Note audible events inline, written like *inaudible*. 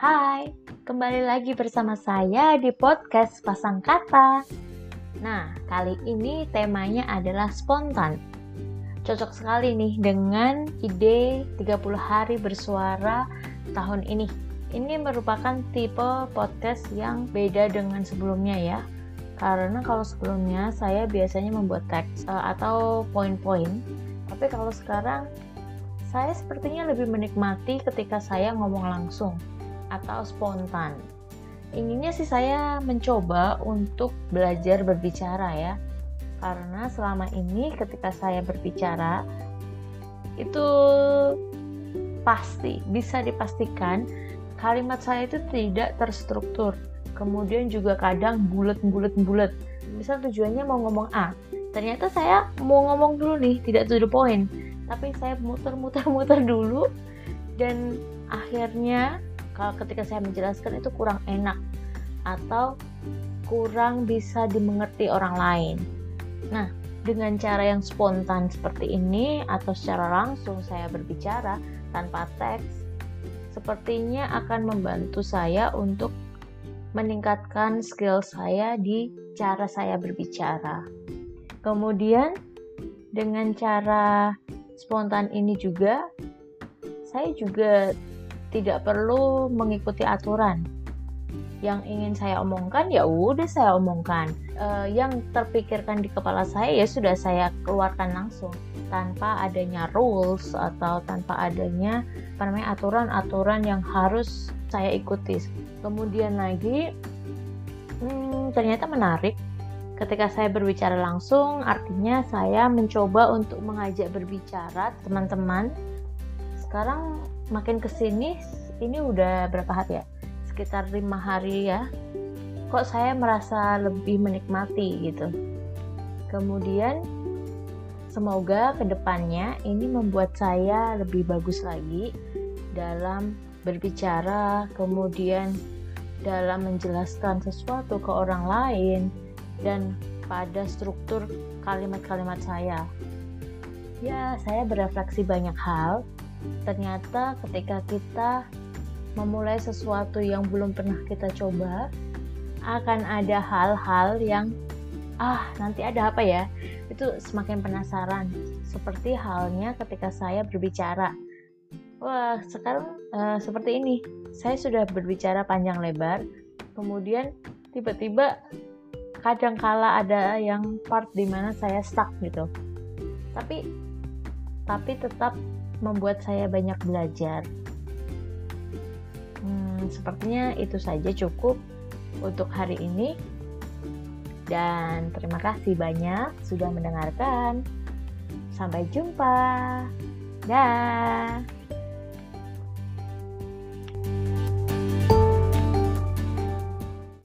Hai, kembali lagi bersama saya di podcast Pasang Kata. Nah, kali ini temanya adalah spontan. Cocok sekali nih dengan ide 30 hari bersuara tahun ini. Ini merupakan tipe podcast yang beda dengan sebelumnya ya. Karena kalau sebelumnya saya biasanya membuat teks uh, atau poin-poin, tapi kalau sekarang saya sepertinya lebih menikmati ketika saya ngomong langsung atau spontan. Inginnya sih saya mencoba untuk belajar berbicara ya. Karena selama ini ketika saya berbicara itu pasti bisa dipastikan kalimat saya itu tidak terstruktur. Kemudian juga kadang bulat-bulat-bulat. Misal tujuannya mau ngomong A, ternyata saya mau ngomong dulu nih, tidak to the point. Tapi saya muter-muter-muter *laughs* dulu dan akhirnya kalau ketika saya menjelaskan itu kurang enak atau kurang bisa dimengerti orang lain. Nah, dengan cara yang spontan seperti ini atau secara langsung saya berbicara tanpa teks, sepertinya akan membantu saya untuk meningkatkan skill saya di cara saya berbicara. Kemudian, dengan cara spontan ini juga, saya juga tidak perlu mengikuti aturan. Yang ingin saya omongkan ya udah saya omongkan. Uh, yang terpikirkan di kepala saya ya sudah saya keluarkan langsung tanpa adanya rules atau tanpa adanya apa namanya aturan-aturan yang harus saya ikuti. Kemudian lagi hmm, ternyata menarik ketika saya berbicara langsung artinya saya mencoba untuk mengajak berbicara teman-teman sekarang makin ke sini ini udah berapa hari ya? Sekitar lima hari ya. Kok saya merasa lebih menikmati gitu. Kemudian semoga ke depannya ini membuat saya lebih bagus lagi dalam berbicara kemudian dalam menjelaskan sesuatu ke orang lain dan pada struktur kalimat-kalimat saya. Ya saya berefleksi banyak hal ternyata ketika kita memulai sesuatu yang belum pernah kita coba akan ada hal-hal yang ah nanti ada apa ya? Itu semakin penasaran. Seperti halnya ketika saya berbicara. Wah sekarang uh, seperti ini. Saya sudah berbicara panjang lebar kemudian tiba-tiba kadang kala ada yang part di mana saya stuck gitu. Tapi tapi tetap membuat saya banyak belajar. Hmm, sepertinya itu saja cukup untuk hari ini. Dan terima kasih banyak sudah mendengarkan. Sampai jumpa. Dah.